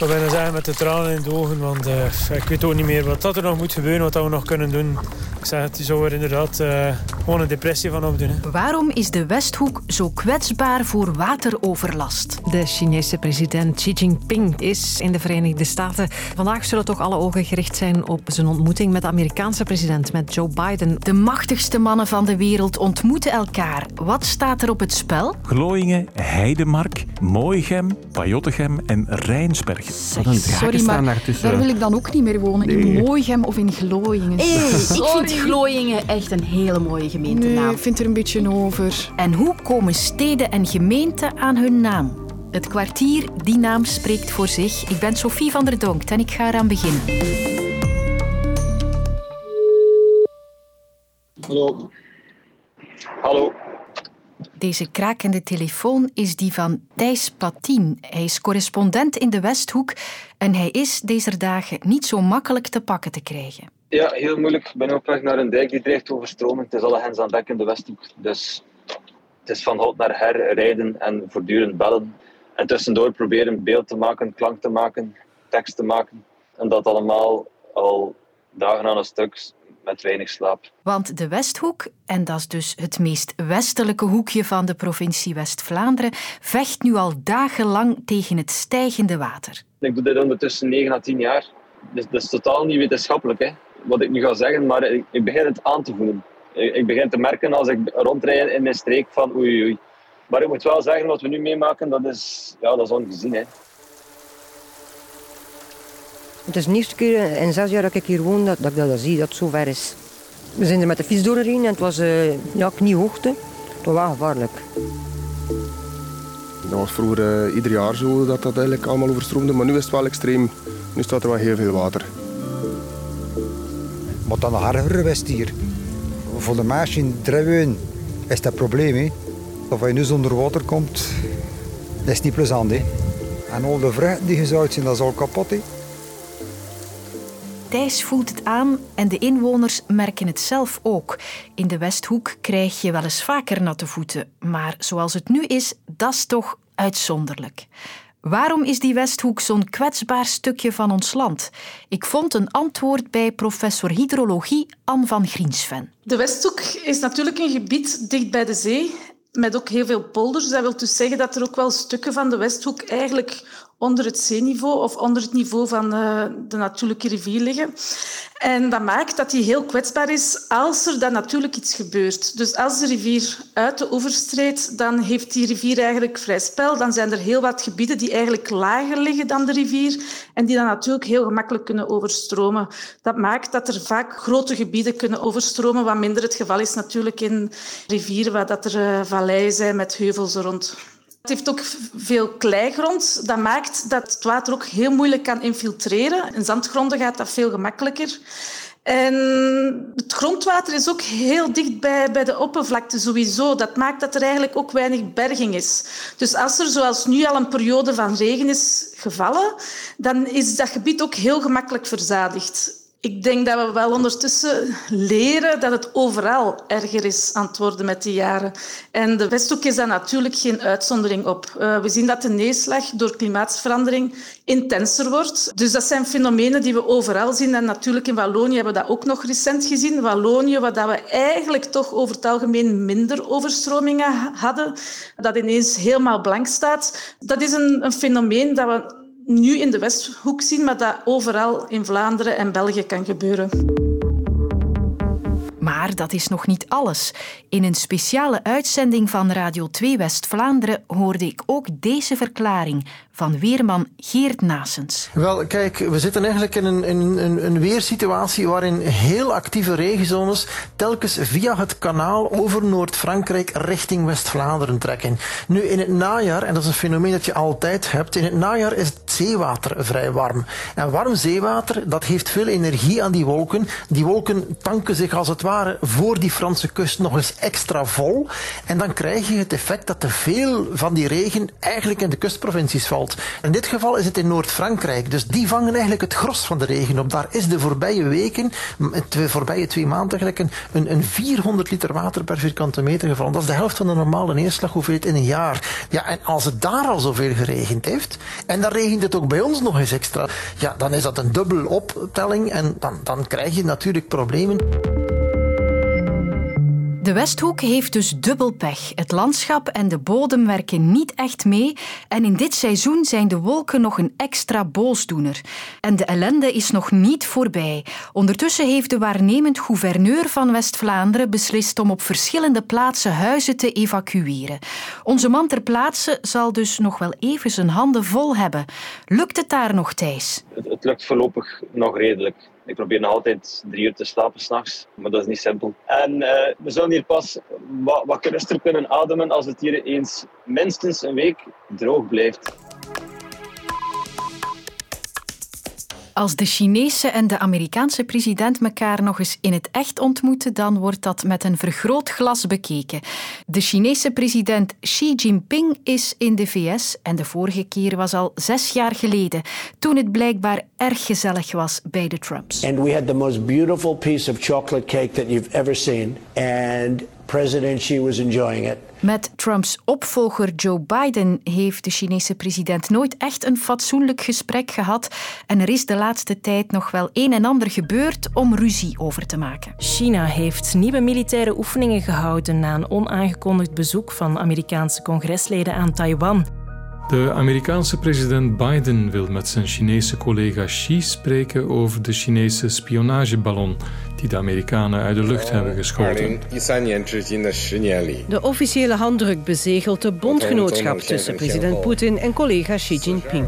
ik bijna zeggen met de tranen in de ogen. Want uh, ik weet ook niet meer wat dat er nog moet gebeuren, wat dat we nog kunnen doen. Ik zeg het, die zou er inderdaad uh, gewoon een depressie van opdoen. Hè. Waarom is de Westhoek zo kwetsbaar voor wateroverlast? De Chinese president Xi Jinping is in de Verenigde Staten. Vandaag zullen toch alle ogen gericht zijn op zijn ontmoeting met de Amerikaanse president, met Joe Biden. De machtigste mannen van de wereld ontmoeten elkaar. Wat staat er op het spel? Glooiingen, Heidemark, Mooigem, Pajottegem en Rijnsbergen. Sorry, maar daar wil ik dan ook niet meer wonen. In Mooigem of in Glooiingen. Hey, ik vind Glooiingen echt een hele mooie gemeentenaam. Nee, ik vind er een beetje over. En hoe komen steden en gemeenten aan hun naam? Het kwartier, die naam spreekt voor zich. Ik ben Sophie van der Donk en ik ga eraan beginnen. Hallo. Hallo. Deze krakende telefoon is die van Thijs Platien. Hij is correspondent in de Westhoek en hij is deze dagen niet zo makkelijk te pakken te krijgen. Ja, heel moeilijk. Ik ben op weg naar een dijk die dreigt overstromen. Het is alle hens aan dek in de Westhoek. Dus het is van hot naar her rijden en voortdurend bellen. En tussendoor proberen beeld te maken, klank te maken, tekst te maken. En dat allemaal al dagen aan een stuk met weinig slaap. Want de Westhoek, en dat is dus het meest westelijke hoekje van de provincie West-Vlaanderen, vecht nu al dagenlang tegen het stijgende water. Ik doe dit ondertussen 9 à 10 jaar. Dus dat is totaal niet wetenschappelijk, hè, wat ik nu ga zeggen, maar ik, ik begin het aan te voelen. Ik, ik, begin te merken als ik rondrijd in mijn streek van oei oei. Maar ik moet wel zeggen, wat we nu meemaken, dat is, ja, dat is ongezien. Hè. Het is de eerste keer in zes jaar dat ik hier woon dat, dat ik dat zie, dat het zo ver is. We zijn er met de fiets doorheen en het was uh, ja, kniehoogte. Het was wel gevaarlijk. Dat was vroeger uh, ieder jaar zo dat dat eigenlijk allemaal overstroomde, maar nu is het wel extreem. Nu staat er wel heel veel water. Maar dan erger geweest hier. Voor de mensen in Drewön is dat probleem. Hè. Of je nu zonder water komt, dat is niet plezant. Hè. En al de vruchten die gezaaid zijn, dat is al kapot. Hè. Thijs voelt het aan en de inwoners merken het zelf ook. In de Westhoek krijg je wel eens vaker natte voeten, maar zoals het nu is, dat is toch uitzonderlijk. Waarom is die Westhoek zo'n kwetsbaar stukje van ons land? Ik vond een antwoord bij professor hydrologie Anne van Griensven. De Westhoek is natuurlijk een gebied dicht bij de zee, met ook heel veel polders. Dat wil dus zeggen dat er ook wel stukken van de Westhoek eigenlijk onder het zeeniveau of onder het niveau van eh, de natuurlijke rivier liggen. En dat maakt dat die heel kwetsbaar is als er dan natuurlijk iets gebeurt. Dus als de rivier uit de oevers treedt, dan heeft die rivier eigenlijk vrij spel. Dan zijn er heel wat gebieden die eigenlijk lager liggen dan de rivier en die dan natuurlijk heel gemakkelijk kunnen overstromen. Dat maakt dat er vaak grote gebieden kunnen overstromen, wat minder het geval is natuurlijk in rivieren waar dat er uh, valleien zijn met heuvels rond. Het heeft ook veel kleigrond. Dat maakt dat het water ook heel moeilijk kan infiltreren. In zandgronden gaat dat veel gemakkelijker. En het grondwater is ook heel dicht bij, bij de oppervlakte sowieso. Dat maakt dat er eigenlijk ook weinig berging is. Dus als er zoals nu al een periode van regen is gevallen, dan is dat gebied ook heel gemakkelijk verzadigd. Ik denk dat we wel ondertussen leren dat het overal erger is aan het worden met de jaren. En de Westhoek is daar natuurlijk geen uitzondering op. Uh, we zien dat de neerslag door klimaatverandering intenser wordt. Dus dat zijn fenomenen die we overal zien. En natuurlijk in Wallonië hebben we dat ook nog recent gezien. Wallonië, waar we eigenlijk toch over het algemeen minder overstromingen hadden, dat ineens helemaal blank staat. Dat is een, een fenomeen dat we nu in de Westhoek zien, maar dat overal in Vlaanderen en België kan gebeuren. Maar dat is nog niet alles. In een speciale uitzending van Radio 2 West-Vlaanderen hoorde ik ook deze verklaring van weerman Geert Nasens. Wel, kijk, we zitten eigenlijk in een, een, weersituatie waarin heel actieve regenzones telkens via het kanaal over Noord-Frankrijk richting West-Vlaanderen trekken. Nu, in het najaar, en dat is een fenomeen dat je altijd hebt, in het najaar is het zeewater vrij warm. En warm zeewater, dat geeft veel energie aan die wolken. Die wolken tanken zich als het ware voor die Franse kust nog eens extra vol. En dan krijg je het effect dat te veel van die regen eigenlijk in de kustprovincies valt. In dit geval is het in Noord-Frankrijk. Dus die vangen eigenlijk het gros van de regen op. Daar is de voorbije weken, de voorbije twee maanden eigenlijk, een, een 400 liter water per vierkante meter gevallen. Dat is de helft van de normale neerslaghoeveelheid in een jaar. Ja, en als het daar al zoveel geregend heeft, en dan regent het ook bij ons nog eens extra, ja, dan is dat een dubbel optelling en dan, dan krijg je natuurlijk problemen. De Westhoek heeft dus dubbel pech. Het landschap en de bodem werken niet echt mee en in dit seizoen zijn de wolken nog een extra boosdoener. En de ellende is nog niet voorbij. Ondertussen heeft de waarnemend gouverneur van West-Vlaanderen beslist om op verschillende plaatsen huizen te evacueren. Onze man ter plaatse zal dus nog wel even zijn handen vol hebben. Lukt het daar nog, Thijs? Het, het lukt voorlopig nog redelijk. Ik probeer nog altijd drie uur te slapen s'nachts, maar dat is niet simpel. En uh, we zullen hier pas wat, wat kunnen ademen als het hier eens minstens een week droog blijft. Als de Chinese en de Amerikaanse president elkaar nog eens in het echt ontmoeten, dan wordt dat met een vergrootglas bekeken. De Chinese president Xi Jinping is in de VS en de vorige keer was al zes jaar geleden, toen het blijkbaar erg gezellig was bij de Trumps. And we had the most beautiful piece of chocolate cake that you've ever seen, and President Xi was enjoying it. Met Trumps opvolger Joe Biden heeft de Chinese president nooit echt een fatsoenlijk gesprek gehad. En er is de laatste tijd nog wel een en ander gebeurd om ruzie over te maken. China heeft nieuwe militaire oefeningen gehouden na een onaangekondigd bezoek van Amerikaanse congresleden aan Taiwan. De Amerikaanse president Biden wil met zijn Chinese collega Xi spreken over de Chinese spionageballon die de Amerikanen uit de lucht hebben geschoten. De officiële handdruk bezegelt de bondgenootschap tussen president Poetin en collega Xi Jinping.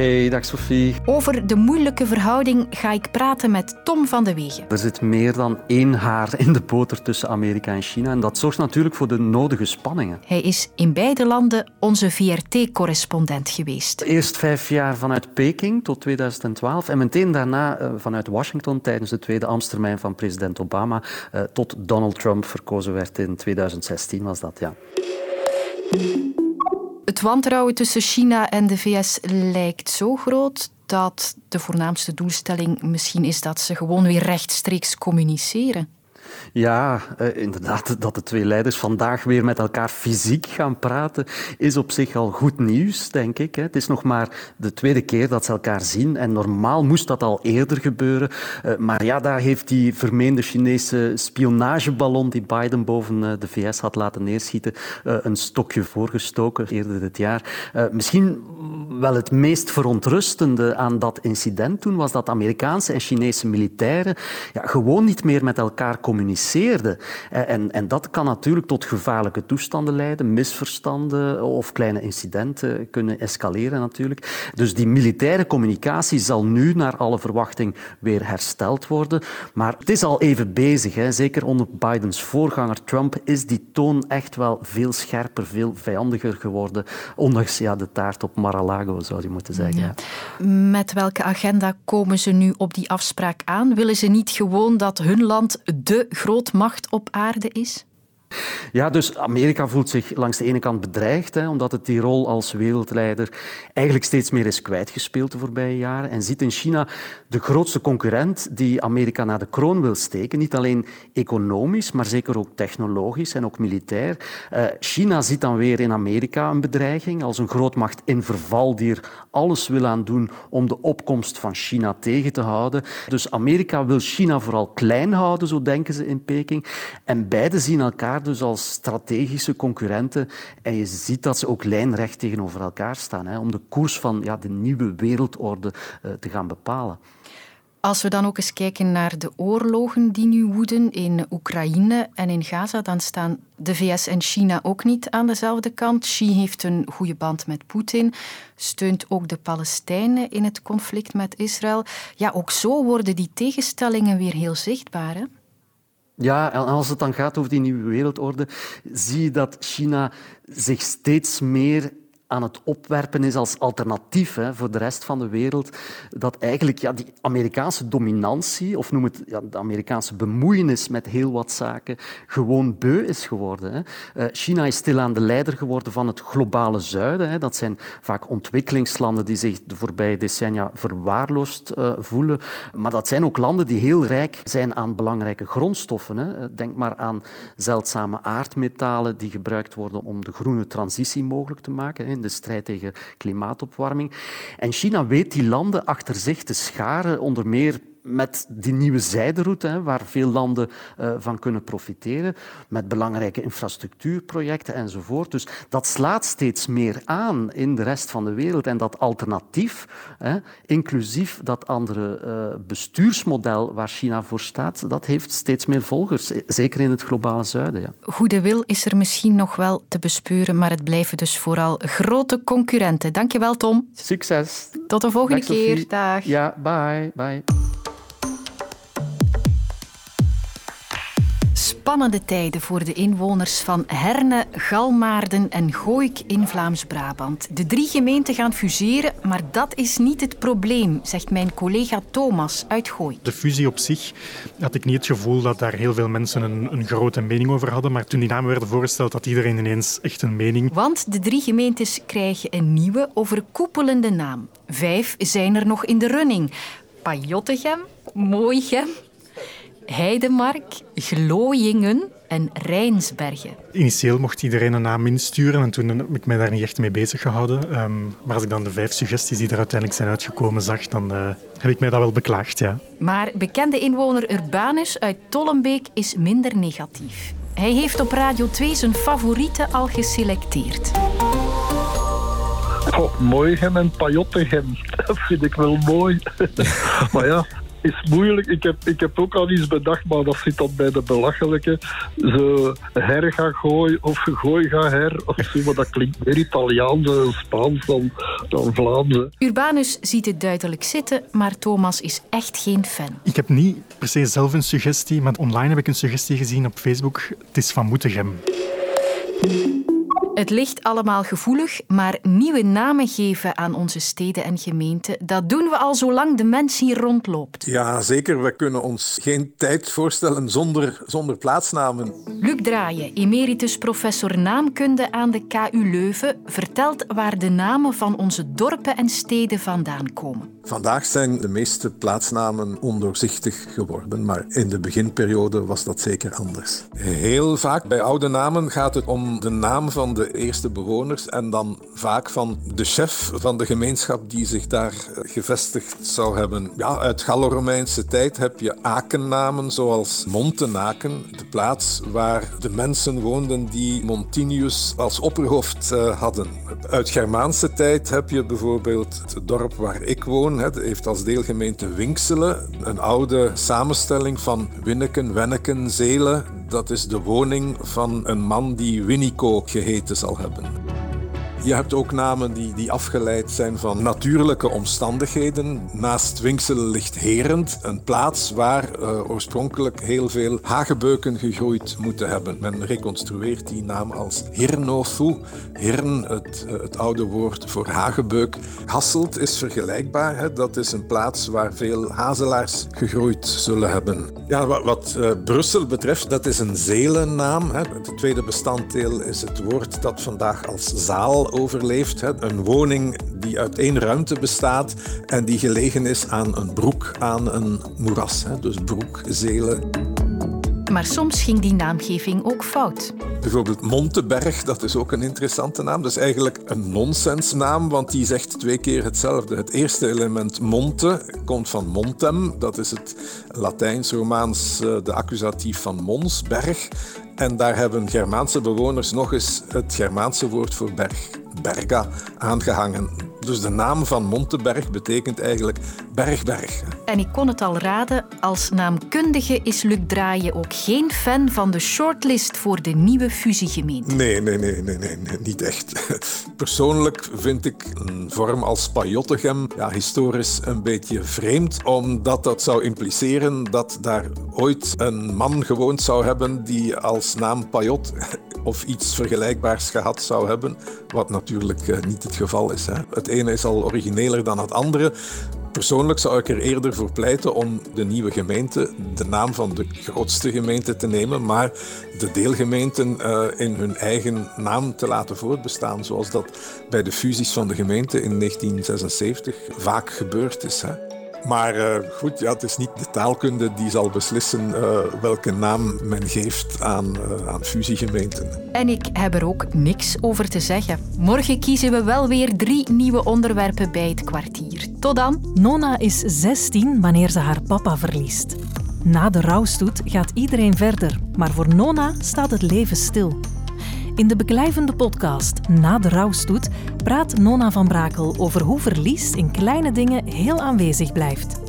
Hey, dag Sophie. Over de moeilijke verhouding ga ik praten met Tom van de Wegen. Er zit meer dan één haar in de boter tussen Amerika en China en dat zorgt natuurlijk voor de nodige spanningen. Hij is in beide landen onze VRT-correspondent geweest. Eerst vijf jaar vanuit Peking tot 2012 en meteen daarna eh, vanuit Washington tijdens de tweede ambtstermijn van president Obama eh, tot Donald Trump verkozen werd in 2016 was dat, ja. Het wantrouwen tussen China en de VS lijkt zo groot dat de voornaamste doelstelling misschien is dat ze gewoon weer rechtstreeks communiceren. Ja, eh, inderdaad, dat de twee leiders vandaag weer met elkaar fysiek gaan praten, is op zich al goed nieuws, denk ik. Het is nog maar de tweede keer dat ze elkaar zien en normaal moest dat al eerder gebeuren. Eh, maar ja, daar heeft die vermeende Chinese spionageballon die Biden boven eh, de VS had laten neerschieten, een stokje voorgestoken eerder dit jaar. Misschien wel het meest verontrustende aan dat incident toen was dat Amerikaanse en Chinese militairen ja, gewoon niet meer met elkaar communiceerden. En, en dat kan natuurlijk tot gevaarlijke toestanden leiden, misverstanden of kleine incidenten kunnen escaleren natuurlijk. Dus die militaire communicatie zal nu naar alle verwachting weer hersteld worden. Maar het is al even bezig. Hè. Zeker onder Bidens voorganger Trump is die toon echt wel veel scherper, veel vijandiger geworden. Ondanks ja, de taart op Mar-a-Lago, zou je moeten zeggen. Met welke agenda komen ze nu op die afspraak aan? Willen ze niet gewoon dat hun land de grootmacht op aarde is? Ja, dus Amerika voelt zich langs de ene kant bedreigd, hè, omdat het die rol als wereldleider eigenlijk steeds meer is kwijtgespeeld de voorbije jaren. En ziet in China de grootste concurrent die Amerika naar de kroon wil steken. Niet alleen economisch, maar zeker ook technologisch en ook militair. Uh, China ziet dan weer in Amerika een bedreiging als een grootmacht in verval die er alles wil aan doen om de opkomst van China tegen te houden. Dus Amerika wil China vooral klein houden, zo denken ze in Peking. En beide zien elkaar dus als strategische concurrenten. En je ziet dat ze ook lijnrecht tegenover elkaar staan hè, om de koers van ja, de nieuwe wereldorde uh, te gaan bepalen. Als we dan ook eens kijken naar de oorlogen die nu woeden in Oekraïne en in Gaza, dan staan de VS en China ook niet aan dezelfde kant. Xi heeft een goede band met Poetin, steunt ook de Palestijnen in het conflict met Israël. Ja, ook zo worden die tegenstellingen weer heel zichtbaar. Ja, en als het dan gaat over die nieuwe wereldorde, zie je dat China zich steeds meer aan het opwerpen is als alternatief hè, voor de rest van de wereld. Dat eigenlijk ja, die Amerikaanse dominantie, of noem het ja, de Amerikaanse bemoeienis met heel wat zaken, gewoon beu is geworden. Hè. Uh, China is stilaan de leider geworden van het globale zuiden. Hè. Dat zijn vaak ontwikkelingslanden die zich de voorbije decennia verwaarloosd uh, voelen. Maar dat zijn ook landen die heel rijk zijn aan belangrijke grondstoffen. Hè. Denk maar aan zeldzame aardmetalen die gebruikt worden om de groene transitie mogelijk te maken in de strijd tegen klimaatopwarming. En China weet die landen achter zich te scharen, onder meer met die nieuwe zijderoute, hè, waar veel landen uh, van kunnen profiteren, met belangrijke infrastructuurprojecten enzovoort. Dus dat slaat steeds meer aan in de rest van de wereld. En dat alternatief, hè, inclusief dat andere uh, bestuursmodel waar China voor staat, dat heeft steeds meer volgers, zeker in het globale zuiden. Ja. Goede wil is er misschien nog wel te bespeuren, maar het blijven dus vooral grote concurrenten. Dankjewel, Tom. Succes. Tot de volgende Dag, keer. Dag. Ja, bye. Bye. Spannende tijden voor de inwoners van Herne, Galmaarden en Gooik in Vlaams-Brabant. De drie gemeenten gaan fuseren, maar dat is niet het probleem, zegt mijn collega Thomas uit Gooi. De fusie op zich had ik niet het gevoel dat daar heel veel mensen een, een grote mening over hadden, maar toen die namen werden voorgesteld had iedereen ineens echt een mening. Want de drie gemeentes krijgen een nieuwe, overkoepelende naam. Vijf zijn er nog in de running. Pajottegem, Mooigem, Heidemark, Glooiingen en Rijnsbergen. Initieel mocht iedereen een naam insturen en toen heb ik mij daar niet echt mee bezig gehouden. Um, maar als ik dan de vijf suggesties die er uiteindelijk zijn uitgekomen zag, dan uh, heb ik mij dat wel beklaagd, ja. Maar bekende inwoner Urbanus uit Tollenbeek is minder negatief. Hij heeft op Radio 2 zijn favorieten al geselecteerd. Oh, Mooigem en Pajottegem, dat vind ik wel mooi. maar ja, is moeilijk. Ik heb, ik heb ook al iets bedacht, maar dat zit dan bij de belachelijke. Ze her gaan gooi of gooi ga her of zo, maar dat klinkt meer Italiaans en Spaans dan, dan Vlaams. Urbanus ziet het duidelijk zitten, maar Thomas is echt geen fan. Ik heb niet per se zelf een suggestie, maar online heb ik een suggestie gezien op Facebook. Het is van Moetegem. Het ligt allemaal gevoelig, maar nieuwe namen geven aan onze steden en gemeenten, dat doen we al zolang de mens hier rondloopt. Ja, zeker. We kunnen ons geen tijd voorstellen zonder, zonder plaatsnamen. Luc Draaien, emeritus professor naamkunde aan de KU Leuven, vertelt waar de namen van onze dorpen en steden vandaan komen. Vandaag zijn de meeste plaatsnamen ondoorzichtig geworden, maar in de beginperiode was dat zeker anders. Heel vaak bij oude namen gaat het om de naam van de eerste bewoners en dan vaak van de chef van de gemeenschap die zich daar gevestigd zou hebben. Ja, uit Gallo-Romeinse tijd heb je akennamen zoals Montenaken, de plaats waar de mensen woonden die Montinius als opperhoofd uh, hadden. Uit Germaanse tijd heb je bijvoorbeeld het dorp waar ik woon, het heeft als deelgemeente Winkselen, een oude samenstelling van Winneken, Wenneken, Zelen. Dat is de woning van een man die Winnico geheten zal hebben. Je hebt ook namen die, die afgeleid zijn van natuurlijke omstandigheden. Naast Winkselen ligt Herend, een plaats waar uh, oorspronkelijk heel veel hagebeuken gegroeid moeten hebben. Men reconstrueert die naam als Hirnothu. Hirn, het, uh, het oude woord voor hagebeuk. Hasselt is vergelijkbaar. Hè? Dat is een plaats waar veel hazelaars gegroeid zullen hebben. Ja, wat, wat uh, Brussel betreft, dat is een zelennaam. Hè? Het tweede bestanddeel is het woord dat vandaag als zaal overleeft. Een woning die uit één ruimte bestaat en die gelegen is aan een broek, aan een moeras. Dus broek, zelen. Maar soms ging die naamgeving ook fout. Bijvoorbeeld Monteberg, dat is ook een interessante naam. Dat is eigenlijk een nonsensnaam, want die zegt twee keer hetzelfde. Het eerste element monte komt van montem, dat is het Latijns-Romaans, eh, de accusatief van mons, berg. En daar hebben Germaanse bewoners nog eens het Germaanse woord voor berg, berga, aangehangen. Dus de naam van Monteberg betekent eigenlijk bergberg. En ik kon het al raden, als naamkundige is Luc Draaien ook geen fan van de shortlist voor de nieuwe fusiegemeente. Nee, nee, nee, nee, nee, nee niet echt. Persoonlijk vind ik een vorm als Pajottegem ja, historisch een beetje vreemd, omdat dat zou impliceren dat daar ooit een man gewoond zou hebben die als naam Pajot of iets vergelijkbaars gehad zou hebben, wat natuurlijk eh, niet het geval is. Hè. Het ene is al origineler dan het andere. Persoonlijk zou ik er eerder voor pleiten om de nieuwe gemeente de naam van de grootste gemeente te nemen, maar de deelgemeenten uh, in hun eigen naam te laten voortbestaan, zoals dat bij de fusies van de gemeente in 1976 vaak gebeurd is. Hè. Maar uh, goed, ja, het is niet de taalkunde die zal beslissen uh, welke naam men geeft aan, uh, aan fusiegemeenten. En ik heb er ook niks over te zeggen. Morgen kiezen we wel weer drie nieuwe onderwerpen bij het kwartier. Tot dan. Nona is 16 wanneer ze haar papa verliest. Na de rouwstoet gaat iedereen verder, maar voor Nona staat het leven stil. In de beklijvende podcast Na de rouwstoet praat Nona van Brakel over hoe verlies in kleine dingen heel aanwezig blijft.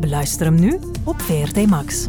Beluister hem nu op VRT Max.